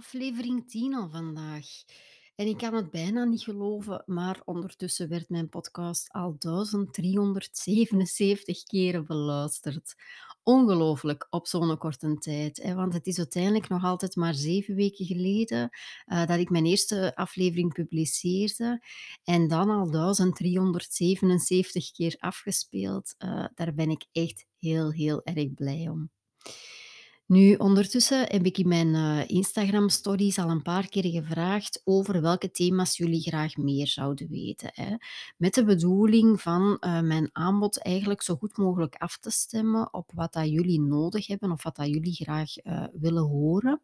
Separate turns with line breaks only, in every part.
Aflevering 10 al vandaag. En ik kan het bijna niet geloven, maar ondertussen werd mijn podcast al 1377 keren beluisterd. Ongelooflijk op zo'n korte tijd. Hè? Want het is uiteindelijk nog altijd maar zeven weken geleden eh, dat ik mijn eerste aflevering publiceerde. En dan al 1377 keer afgespeeld. Eh, daar ben ik echt heel, heel erg blij om. Nu, ondertussen heb ik in mijn eh, Instagram-stories al een paar keer gevraagd over welke thema's jullie graag meer zouden weten. Hè. Met de bedoeling van eh, mijn aanbod eigenlijk zo goed mogelijk af te stemmen op wat dat jullie nodig hebben of wat dat jullie graag eh, willen horen.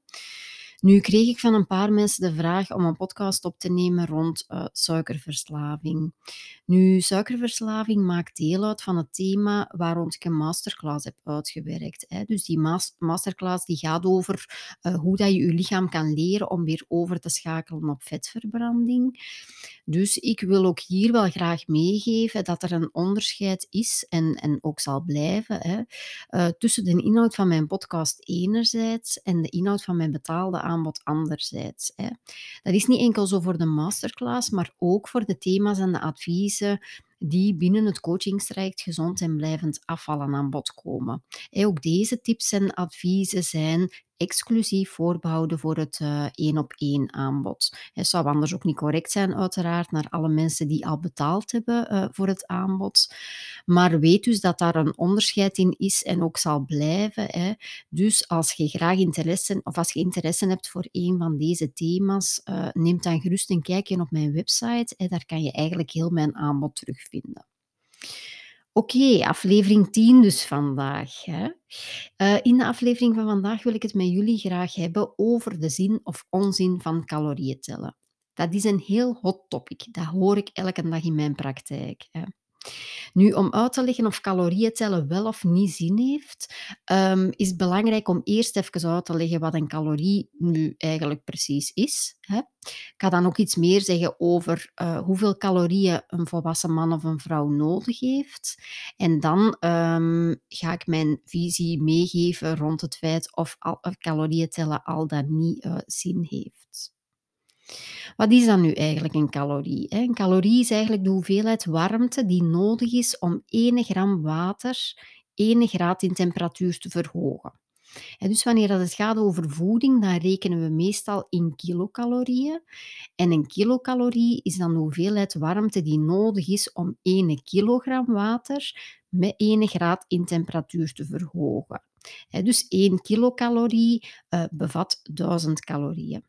Nu kreeg ik van een paar mensen de vraag om een podcast op te nemen rond uh, suikerverslaving. Nu, suikerverslaving maakt deel uit van het thema waar ik een masterclass heb uitgewerkt. Hè. Dus die masterclass die gaat over uh, hoe dat je je lichaam kan leren om weer over te schakelen op vetverbranding. Dus ik wil ook hier wel graag meegeven dat er een onderscheid is en, en ook zal blijven hè, uh, tussen de inhoud van mijn podcast enerzijds en de inhoud van mijn betaalde aanbod anderzijds. Hè. Dat is niet enkel zo voor de masterclass, maar ook voor de thema's en de adviezen die binnen het coachingstraject gezond en blijvend afvallen aan bod komen. ook deze tips en adviezen zijn exclusief voorbehouden voor het één op één aanbod. Het zou anders ook niet correct zijn, uiteraard, naar alle mensen die al betaald hebben uh, voor het aanbod. Maar weet dus dat daar een onderscheid in is en ook zal blijven. Dus als je graag interesse, of als je interesse hebt voor een van deze thema's, uh, neem dan gerust een kijkje op mijn website. Daar kan je eigenlijk heel mijn aanbod terugvinden. Oké, aflevering 10 dus vandaag. Hè. Uh, in de aflevering van vandaag wil ik het met jullie graag hebben over de zin of onzin van calorieën tellen. Dat is een heel hot topic. Dat hoor ik elke dag in mijn praktijk. Hè. Nu, om uit te leggen of calorieën tellen wel of niet zin heeft, um, is het belangrijk om eerst even uit te leggen wat een calorie nu eigenlijk precies is. Hè. Ik ga dan ook iets meer zeggen over uh, hoeveel calorieën een volwassen man of een vrouw nodig heeft. En dan um, ga ik mijn visie meegeven rond het feit of al, calorieën tellen al dan niet uh, zin heeft. Wat is dan nu eigenlijk een calorie? Een calorie is eigenlijk de hoeveelheid warmte die nodig is om 1 gram water 1 graad in temperatuur te verhogen. dus wanneer het gaat over voeding, dan rekenen we meestal in kilocalorieën. En een kilocalorie is dan de hoeveelheid warmte die nodig is om 1 kilogram water met 1 graad in temperatuur te verhogen. dus 1 kilocalorie uh, bevat 1000 calorieën.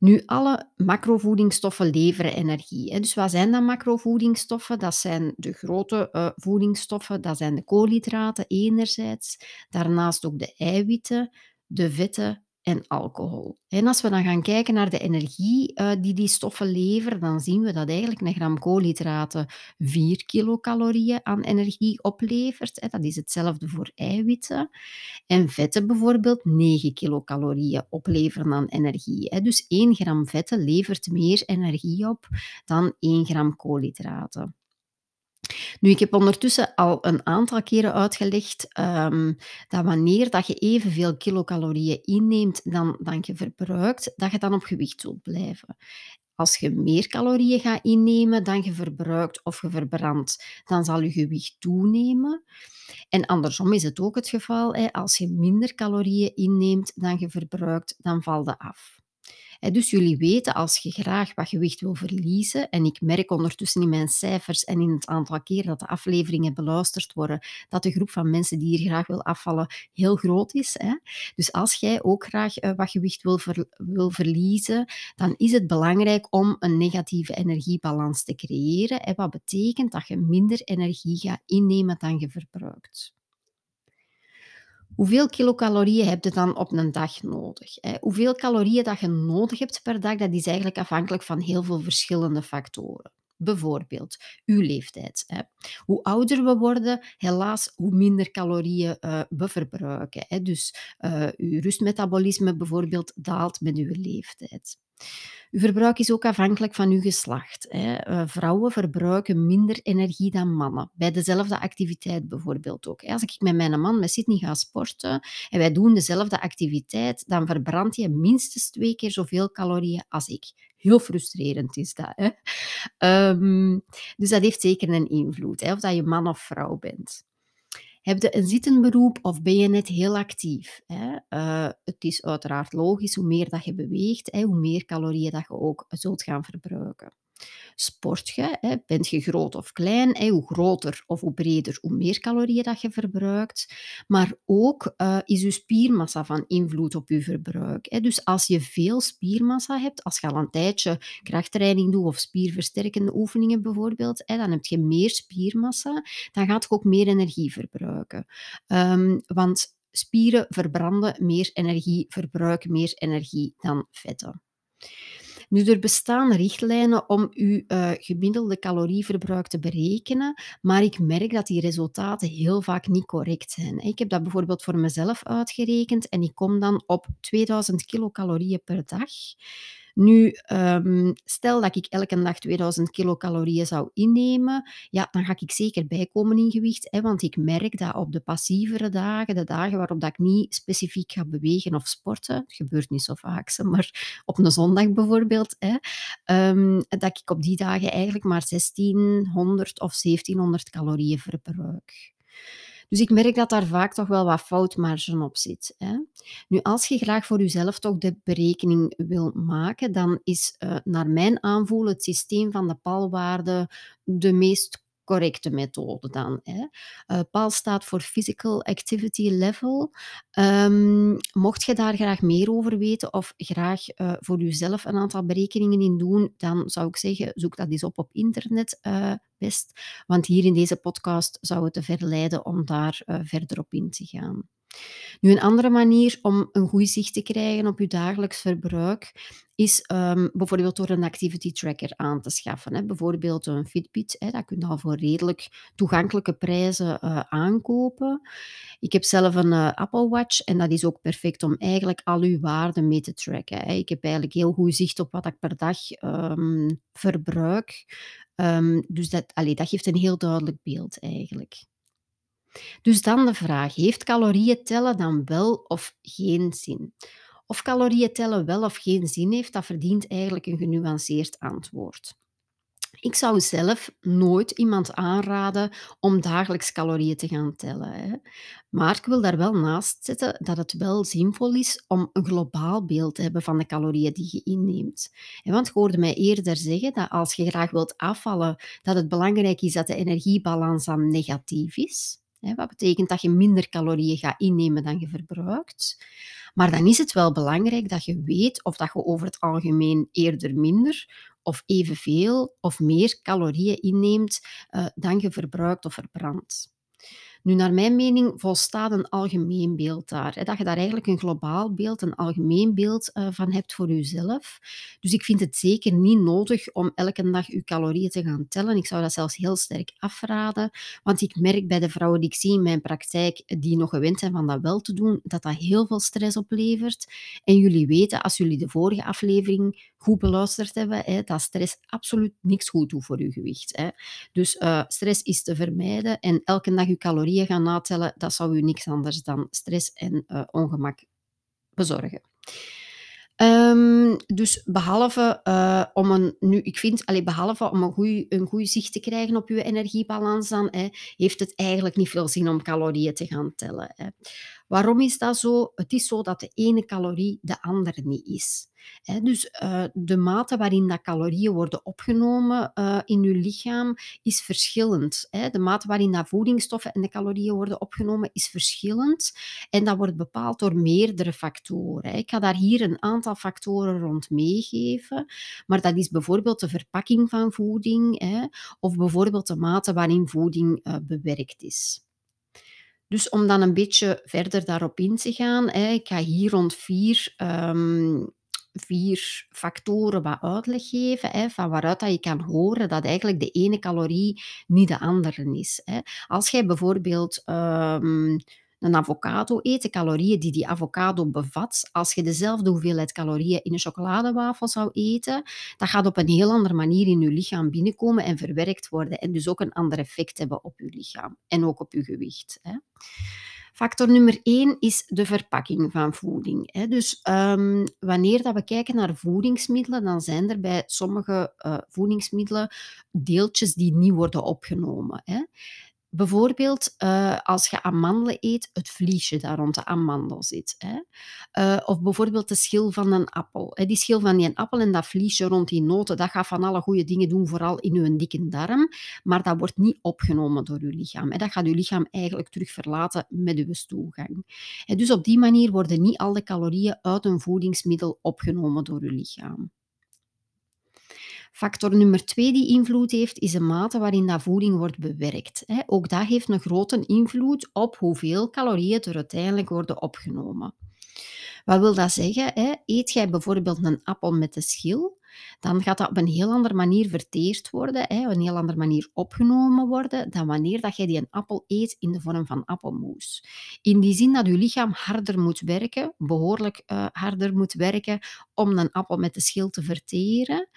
Nu, alle macrovoedingsstoffen leveren energie. Dus wat zijn dan macrovoedingsstoffen? Dat zijn de grote uh, voedingsstoffen, dat zijn de koolhydraten enerzijds, daarnaast ook de eiwitten, de vetten en alcohol. En als we dan gaan kijken naar de energie uh, die die stoffen leveren, dan zien we dat eigenlijk een gram koolhydraten 4 kilocalorieën aan energie oplevert. Dat is hetzelfde voor eiwitten. En vetten bijvoorbeeld 9 kilocalorieën opleveren aan energie. Dus 1 gram vetten levert meer energie op dan 1 gram koolhydraten. Nu, ik heb ondertussen al een aantal keren uitgelegd um, dat wanneer dat je evenveel kilocalorieën inneemt dan, dan je verbruikt, dat je dan op gewicht zult blijven. Als je meer calorieën gaat innemen dan je verbruikt of je verbrandt, dan zal je gewicht toenemen. En andersom is het ook het geval. Hè. Als je minder calorieën inneemt dan je verbruikt, dan valt je af. Dus jullie weten, als je graag wat gewicht wil verliezen, en ik merk ondertussen in mijn cijfers en in het aantal keer dat de afleveringen beluisterd worden, dat de groep van mensen die hier graag wil afvallen heel groot is. Dus als jij ook graag uh, wat gewicht wil, wil verliezen, dan is het belangrijk om een negatieve energiebalans te creëren. En wat betekent dat je minder energie gaat innemen dan je verbruikt. Hoeveel kilocalorieën heb je dan op een dag nodig? Hoeveel calorieën dat je nodig hebt per dag, dat is eigenlijk afhankelijk van heel veel verschillende factoren. Bijvoorbeeld uw leeftijd. Hè. Hoe ouder we worden, helaas, hoe minder calorieën uh, we verbruiken. Hè. Dus uh, uw rustmetabolisme bijvoorbeeld daalt met uw leeftijd. Uw verbruik is ook afhankelijk van uw geslacht. Hè. Eh, vrouwen verbruiken minder energie dan mannen. Bij dezelfde activiteit bijvoorbeeld ook. Als ik met mijn man, met Sydney, ga sporten en wij doen dezelfde activiteit, dan verbrandt je minstens twee keer zoveel calorieën als ik. Heel frustrerend is dat. Hè? Ehm, dus dat heeft zeker een invloed, hè, of dat je man of vrouw bent. Heb je een zittend beroep of ben je net heel actief? Hè? Uh, het is uiteraard logisch, hoe meer dat je beweegt, hè, hoe meer calorieën dat je ook zult gaan verbruiken. Sport je, hè, bent je groot of klein, hè, hoe groter of hoe breder, hoe meer calorieën dat je verbruikt. Maar ook uh, is je spiermassa van invloed op je verbruik. Hè. Dus als je veel spiermassa hebt, als je al een tijdje krachttraining doet of spierversterkende oefeningen bijvoorbeeld, hè, dan heb je meer spiermassa, dan gaat je ook meer energie verbruiken. Um, want spieren verbranden meer energie, verbruiken meer energie dan vetten. Nu, er bestaan richtlijnen om uw uh, gemiddelde calorieverbruik te berekenen, maar ik merk dat die resultaten heel vaak niet correct zijn. Ik heb dat bijvoorbeeld voor mezelf uitgerekend en ik kom dan op 2000 kilocalorieën per dag. Nu, um, stel dat ik elke dag 2000 kilocalorieën zou innemen, ja, dan ga ik zeker bijkomen in gewicht, hè, want ik merk dat op de passievere dagen, de dagen waarop dat ik niet specifiek ga bewegen of sporten, het gebeurt niet zo vaak, maar op een zondag bijvoorbeeld, hè, um, dat ik op die dagen eigenlijk maar 1600 of 1700 calorieën verbruik. Dus ik merk dat daar vaak toch wel wat foutmarge op zit. Hè. Nu, als je graag voor jezelf toch de berekening wil maken, dan is uh, naar mijn aanvoel het systeem van de palwaarde de meest correcte methode dan. Hè. PAL staat voor Physical Activity Level. Um, mocht je daar graag meer over weten of graag uh, voor jezelf een aantal berekeningen in doen, dan zou ik zeggen, zoek dat eens op op internet uh, best. Want hier in deze podcast zou het te ver leiden om daar verder op in te gaan. Nu, een andere manier om een goed zicht te krijgen op je dagelijks verbruik is um, bijvoorbeeld door een activity tracker aan te schaffen. Hè. Bijvoorbeeld een Fitbit, hè, dat kun je al voor redelijk toegankelijke prijzen uh, aankopen. Ik heb zelf een uh, Apple Watch en dat is ook perfect om eigenlijk al uw waarden mee te tracken. Hè. Ik heb eigenlijk heel goed zicht op wat ik per dag um, verbruik. Um, dus dat, dat geeft een heel duidelijk beeld eigenlijk. Dus dan de vraag: heeft calorieën tellen dan wel of geen zin? Of calorieën tellen wel of geen zin heeft, dat verdient eigenlijk een genuanceerd antwoord. Ik zou zelf nooit iemand aanraden om dagelijks calorieën te gaan tellen. Hè. Maar ik wil daar wel naast zetten dat het wel zinvol is om een globaal beeld te hebben van de calorieën die je inneemt. Want je hoorde mij eerder zeggen dat als je graag wilt afvallen, dat het belangrijk is dat de energiebalans dan negatief is. Wat betekent dat je minder calorieën gaat innemen dan je verbruikt. Maar dan is het wel belangrijk dat je weet of dat je over het algemeen eerder minder of evenveel of meer calorieën inneemt uh, dan je verbruikt of verbrandt. Nu, naar mijn mening volstaat een algemeen beeld daar. Dat je daar eigenlijk een globaal beeld, een algemeen beeld uh, van hebt voor jezelf. Dus ik vind het zeker niet nodig om elke dag je calorieën te gaan tellen. Ik zou dat zelfs heel sterk afraden, want ik merk bij de vrouwen die ik zie in mijn praktijk, die nog gewend zijn van dat wel te doen, dat dat heel veel stress oplevert. En jullie weten, als jullie de vorige aflevering goed beluisterd hebben, hè, dat stress absoluut niks goed doet voor je gewicht. Hè. Dus uh, stress is te vermijden en elke dag je calorieën gaan natellen, dat zou u niks anders dan stress en uh, ongemak bezorgen. Um, dus behalve uh, om een, nu, ik vind, allee, behalve om een goed een goede zicht te krijgen op je energiebalans, dan hè, heeft het eigenlijk niet veel zin om calorieën te gaan tellen. Hè. Waarom is dat zo? Het is zo dat de ene calorie de andere niet is. dus uh, de mate waarin dat calorieën worden opgenomen uh, in uw lichaam is verschillend. De mate waarin dat voedingsstoffen en de calorieën worden opgenomen is verschillend. En dat wordt bepaald door meerdere factoren. Ik ga daar hier een aantal factoren rond meegeven. Maar dat is bijvoorbeeld de verpakking van voeding of bijvoorbeeld de mate waarin voeding uh, bewerkt is. Dus om dan een beetje verder daarop in te gaan, hè, ik ga hier rond vier um, 4 factoren wat uitleg geven, hè, van waaruit dat je kan horen dat eigenlijk de ene calorie niet de andere is, hè. Als jij bijvoorbeeld, ehm, een avocado eet, de calorieën die die avocado bevat, als je dezelfde hoeveelheid calorieën in een chocoladewafel zou eten, dat gaat op een heel andere manier in je lichaam binnenkomen en verwerkt worden en dus ook een ander effect hebben op je lichaam en ook op je gewicht, hè. Factor nummer 1 is de verpakking van voeding. Dus, ehm, wanneer dat we kijken naar voedingsmiddelen, dan zijn er bij sommige, eh, voedingsmiddelen deeltjes die niet worden opgenomen, hè. Bijvoorbeeld, eh, als je amandelen eet, het vliesje dat rond de amandel zit, hè. Eh, of bijvoorbeeld de schil van een appel, hè. Die schil van die appel en dat vliesje rond die noten, dat gaat van alle goede dingen doen, vooral in uw dikke darm, maar dat wordt niet opgenomen door uw lichaam. Dat gaat uw lichaam eigenlijk terug verlaten met uw stoelgang. Dus op die manier worden niet al de calorieën uit een voedingsmiddel opgenomen door uw lichaam. Factor nummer 2 die invloed heeft, is de mate waarin dat voeding wordt bewerkt. Ook dat heeft een grote invloed op hoeveel calorieën er uiteindelijk worden opgenomen. Wat wil dat zeggen? Eet jij bijvoorbeeld een appel met de schil, dan gaat dat op een heel andere manier verteerd worden, hè, op een heel andere manier opgenomen worden, dan wanneer dat jij die een appel eet in de vorm van appelmoes. In die zin dat je lichaam harder moet werken, behoorlijk uh, harder moet werken, om een appel met de schil te verteren,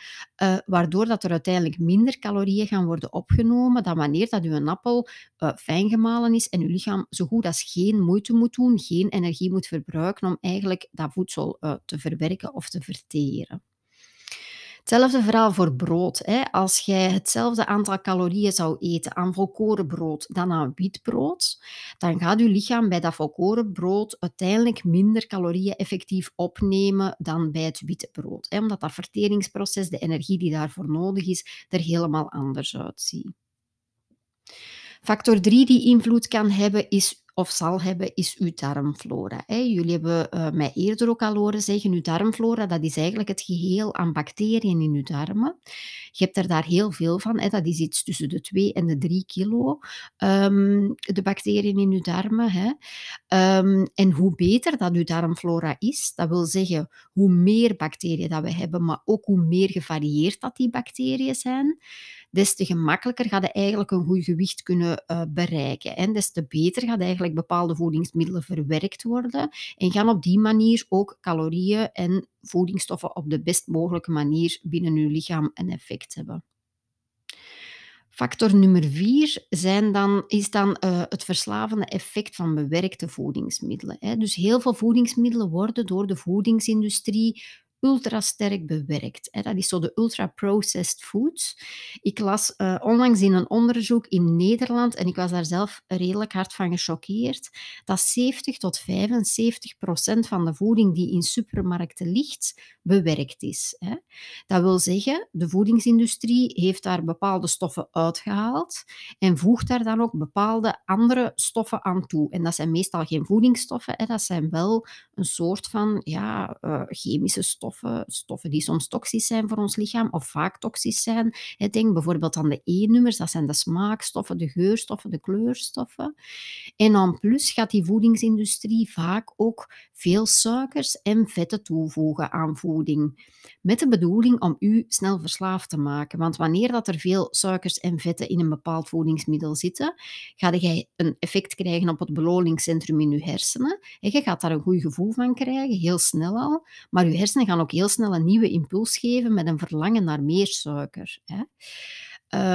uh, waardoor dat er uiteindelijk minder calorieën gaan worden opgenomen dan wanneer dat je een appel uh, fijn gemalen is en je lichaam zo goed als geen moeite moet doen, geen energie moet verbruiken om eigenlijk dat voedsel te verwerken of te verteren. Hetzelfde verhaal voor brood. Hè. Als jij hetzelfde aantal calorieën zou eten aan volkorenbrood dan aan witbrood, dan gaat je lichaam bij dat volkorenbrood uiteindelijk minder calorieën effectief opnemen dan bij het witte brood. Hè, omdat dat verteringsproces, de energie die daarvoor nodig is, er helemaal anders uitziet. Factor 3 die invloed kan hebben is of zal hebben, is uw darmflora. Jullie hebben uh, mij eerder ook al horen zeggen, uw darmflora, dat is eigenlijk het geheel aan bacteriën in uw darmen. Je hebt er daar heel veel van, dat is iets tussen de 2 en de 3 kilo, um, de bacteriën in uw darmen. Um, en hoe beter dat uw darmflora is, dat wil zeggen hoe meer bacteriën dat we hebben, maar ook hoe meer gevarieerd dat die bacteriën zijn, des te gemakkelijker gaat je eigenlijk een goed gewicht kunnen uh, bereiken. En des te beter gaat eigenlijk bepaalde voedingsmiddelen verwerkt worden en gaan op die manier ook calorieën en voedingsstoffen op de best mogelijke manier binnen je lichaam een effect hebben. Factor nummer vier zijn dan, is dan uh, het verslavende effect van bewerkte voedingsmiddelen. Hè. Dus heel veel voedingsmiddelen worden door de voedingsindustrie ultra sterk bewerkt. Dat is zo de ultra-processed foods. Ik las uh, onlangs in een onderzoek in Nederland, en ik was daar zelf redelijk hard van gechoqueerd, dat 70 tot 75 procent van de voeding die in supermarkten ligt, bewerkt is. Dat wil zeggen, de voedingsindustrie heeft daar bepaalde stoffen uitgehaald en voegt daar dan ook bepaalde andere stoffen aan toe. En dat zijn meestal geen voedingsstoffen, dat zijn wel een soort van ja, uh, chemische stoffen stoffen, die soms toxisch zijn voor ons lichaam of vaak toxisch zijn. Denk bijvoorbeeld aan de E-nummers, dat zijn de smaakstoffen, de geurstoffen, de kleurstoffen. En en plus gaat die voedingsindustrie vaak ook veel suikers en vetten toevoegen aan voeding. Met de bedoeling om u snel verslaafd te maken. Want wanneer dat er veel suikers en vetten in een bepaald voedingsmiddel zitten, ga je een effect krijgen op het beloningscentrum in je hersenen. En je gaat daar een goed gevoel van krijgen, heel snel al. Maar je hersenen gaan ook heel snel een nieuwe impuls geven met een verlangen naar meer suiker. Hè.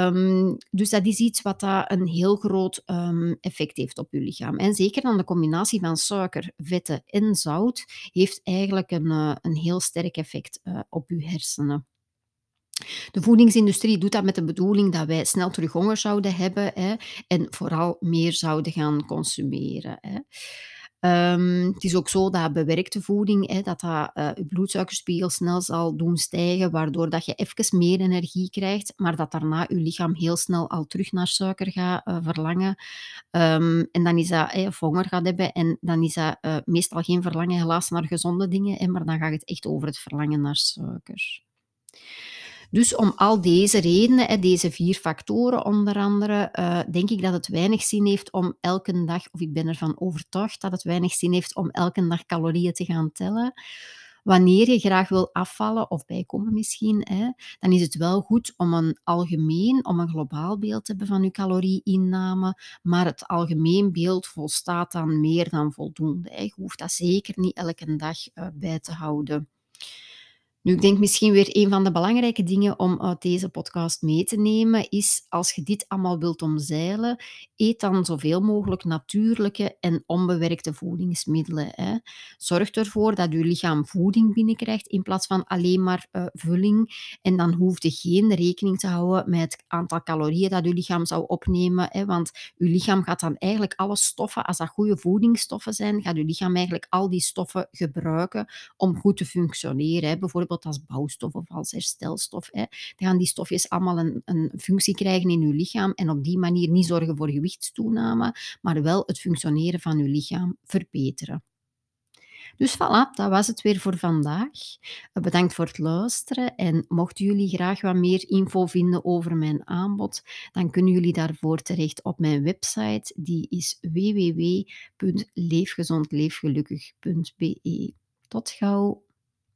Um, dus dat is iets wat dat een heel groot um, effect heeft op je lichaam. En zeker dan de combinatie van suiker, vetten en zout heeft eigenlijk een, uh, een heel sterk effect uh, op je hersenen. De voedingsindustrie doet dat met de bedoeling dat wij snel terug honger zouden hebben hè, en vooral meer zouden gaan consumeren. Hè. Um, het is ook zo dat bewerkte voeding, hè, dat dat uh, je bloedsuikerspiegel snel zal doen stijgen, waardoor dat je even meer energie krijgt, maar dat daarna je lichaam heel snel al terug naar suiker gaat uh, verlangen. Um, en dan is dat, hè, of honger gaat hebben, en dan is dat uh, meestal geen verlangen helaas naar gezonde dingen, hè, maar dan gaat het echt over het verlangen naar suiker. Dus om al deze redenen, deze vier factoren onder andere, eh, denk ik dat het weinig zin heeft om elke dag, of ik ben ervan overtuigd dat het weinig zin heeft om elke dag calorieën te gaan tellen. Wanneer je graag wil afvallen of bijkomen misschien, dan is het wel goed om een algemeen om een globaal beeld te hebben van je calorieinname, maar het algemeen beeld volstaat dan meer dan voldoende. Je hoeft dat zeker niet elke dag, eh, bij te houden. Nu, ik denk misschien weer een van de belangrijke dingen om uit deze podcast mee te nemen is, als je dit allemaal wilt omzeilen, eet dan zoveel mogelijk natuurlijke en onbewerkte voedingsmiddelen, hè. Zorg ervoor dat je lichaam voeding binnenkrijgt in plaats van alleen maar, eh, vulling. En dan hoef je geen rekening te houden met het aantal calorieën dat je lichaam zou opnemen, hè, want je lichaam gaat dan eigenlijk alle stoffen, als dat goede voedingsstoffen zijn, gaat je lichaam eigenlijk al die stoffen gebruiken om goed te functioneren, hè. Bijvoorbeeld als bouwstof of als herstelstof. Hè. Dan gaan die stofjes allemaal een, een functie krijgen in je lichaam en op die manier niet zorgen voor gewichtstoename, maar wel het functioneren van je lichaam verbeteren. Dus voilà, dat was het weer voor vandaag. Eh, bedankt voor het luisteren en mochten jullie graag wat meer info vinden over mijn aanbod, dan kunnen jullie daarvoor terecht op mijn website. Die is www.leefgezondleefgelukkig.be. Tot gauw!